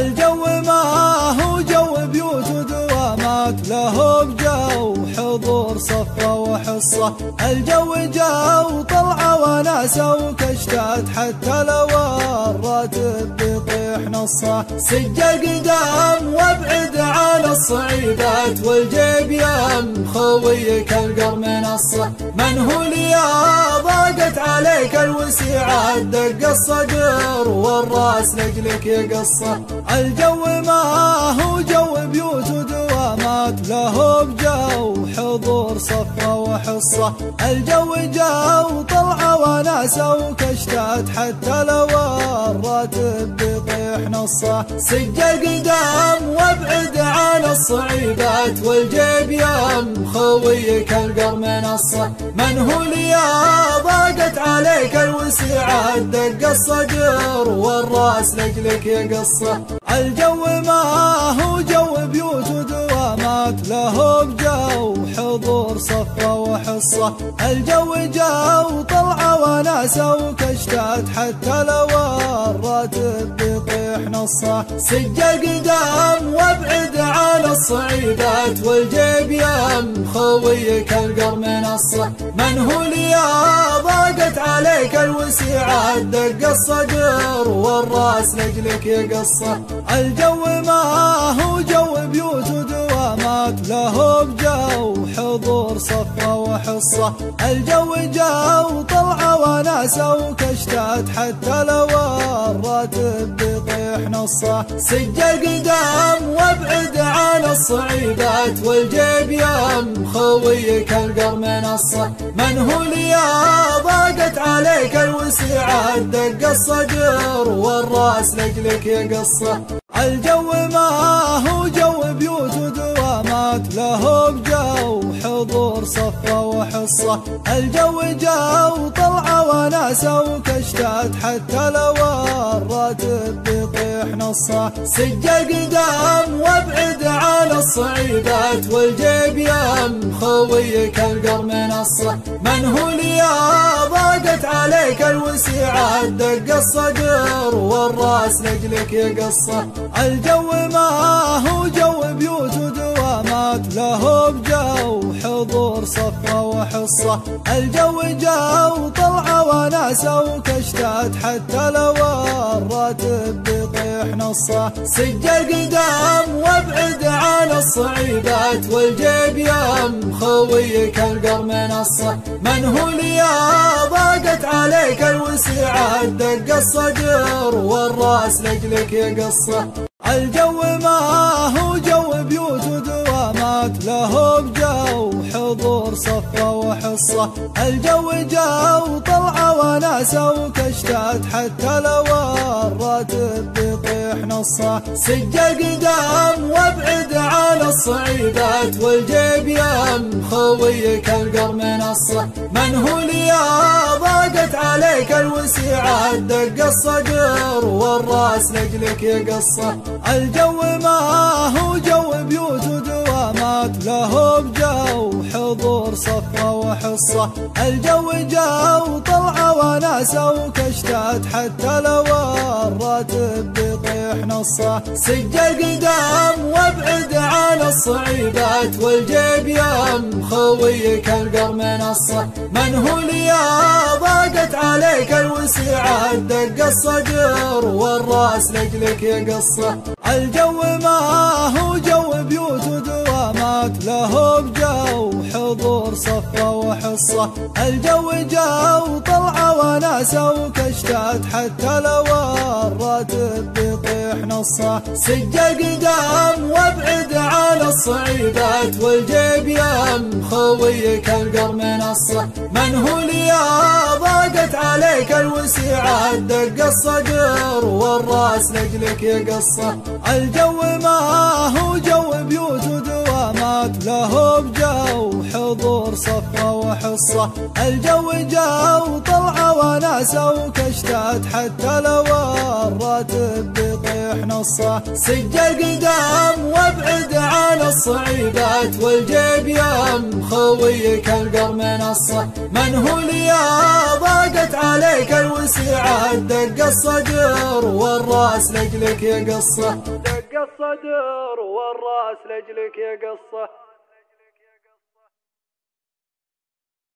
الجو ما هو جو بيوت ودوامات له بجو حضور صفة وحصة. الجو جو طلعة وناسة وكشتات حتى لو الراتب نصه. سجل قدام وابعد عن الصعيدات والجيب يم. خويك القر منصة من هو لي ضاقت عليك الوسيعات دق الصدر والراس لجلك يقصه الجو ما هو جو بيوت ودوامات. له بجو حضور صفة وحصة. الجو جو وناسة وكشتات حتى لو الراتب بيطيح نصه. سجل قدام وابعد عن الصعيدات والجيب يم القر منصة من هو لي ضاقت عليك الوسيعات دق الصدر والراس لجلك يقصه. الجو ما هو جو بيوت ودوامات له بجو حضور صفة وحصة. الجو جو طلعة وناسة وكشتات حتى لو الراتب بيطيح نصة. سجل قدام وابعد عن الصعيدات والجيب يم خويك القر منصة من هو لي ضاقت عليك الوسيعات دق الصدر والراس لجلك يقصة. الجو ما هو جو بيوت ودوامات له بجو حضور صفة وحصة. الجو جو طلعة وناسة وكشتات حتى لو الراتب بيطيح نصة. سجل قدام وابعد عن الصعيدات والجيب يم خويك القر منصة من هو لي ضاقت عليك الوسيعات دق الصدر والراس لجلك يقصة. الجو ما هو جو بيوت ودوامات له بجو حضور صفة وحصة. الجو جو طلعة وناسة وكشتات حتى لو الراتب بيطيح نصة. سجل قدام وابعد عن الصعيدات والجيب يم خويك القر منصة من هو لي الوسيعات دق الصدر والراس لجلك يقصة. الجو ما هو جو بيوت ودوامات له بجو حضور صفة وحصة. الجو جو طلعة وناسة وكشتات حتى لو الراتب بيطيح نصة. سجل قدام وابعد عن الصعيدات والجيب يم خويك القر منصة من هو لي ضاقت عليك الوسيعات دق الصدر والرأس لجلك يقصه الجو ما هو جو بيوت ودوامات له بجو حضور صفة وحصة. الجو جو طلعة وناسة وكشتات حتى لو الراتب بيطيح نصة. سجل قدام وابعد عن الصعيدات والجيب يم خويك القر منصة الوسيعات دق الصدر والراس لجلك يقصة. الجو ما هو جو بيوت ودوامات له بجو حضور صفة وحصة. الجو جو طلعة وناسة وكشتات حتى لو نصه سجل قدام وابعد عن الصعيدات والجيب يم خويك القر منصة من هو لي ضاقت عليك الوسيعات دق الصدر والراس لجلك يقصه. الجو ما هو جو بيوت ودوامات له بجو حضور صفة وحصة. الجو جو طلعة وناسة وكشتات حتى لو الراتب بيطيح نصه سجل قدام وابعد عن الصعيدات والجيب يم خويك القر منصة من هو لي ضاقت عليك الوسيعات دق الصدر والراس لجلك يقصه. الجو ما هو جو بيوت ودوامات له بجو حضور وحضور صفة وحصة. الجو جا وطلعة وناسة وكشتات حتى لو الراتب بيطيح نصة. سجل قدام وابعد عن الصعيبات والجيب يم خويك القر منصة من هو ليا؟ ضاقت عليك الوسيعة. دق الصدر والرأس لجلك يقصة. دق الصدر والرأس لجلك يقصة.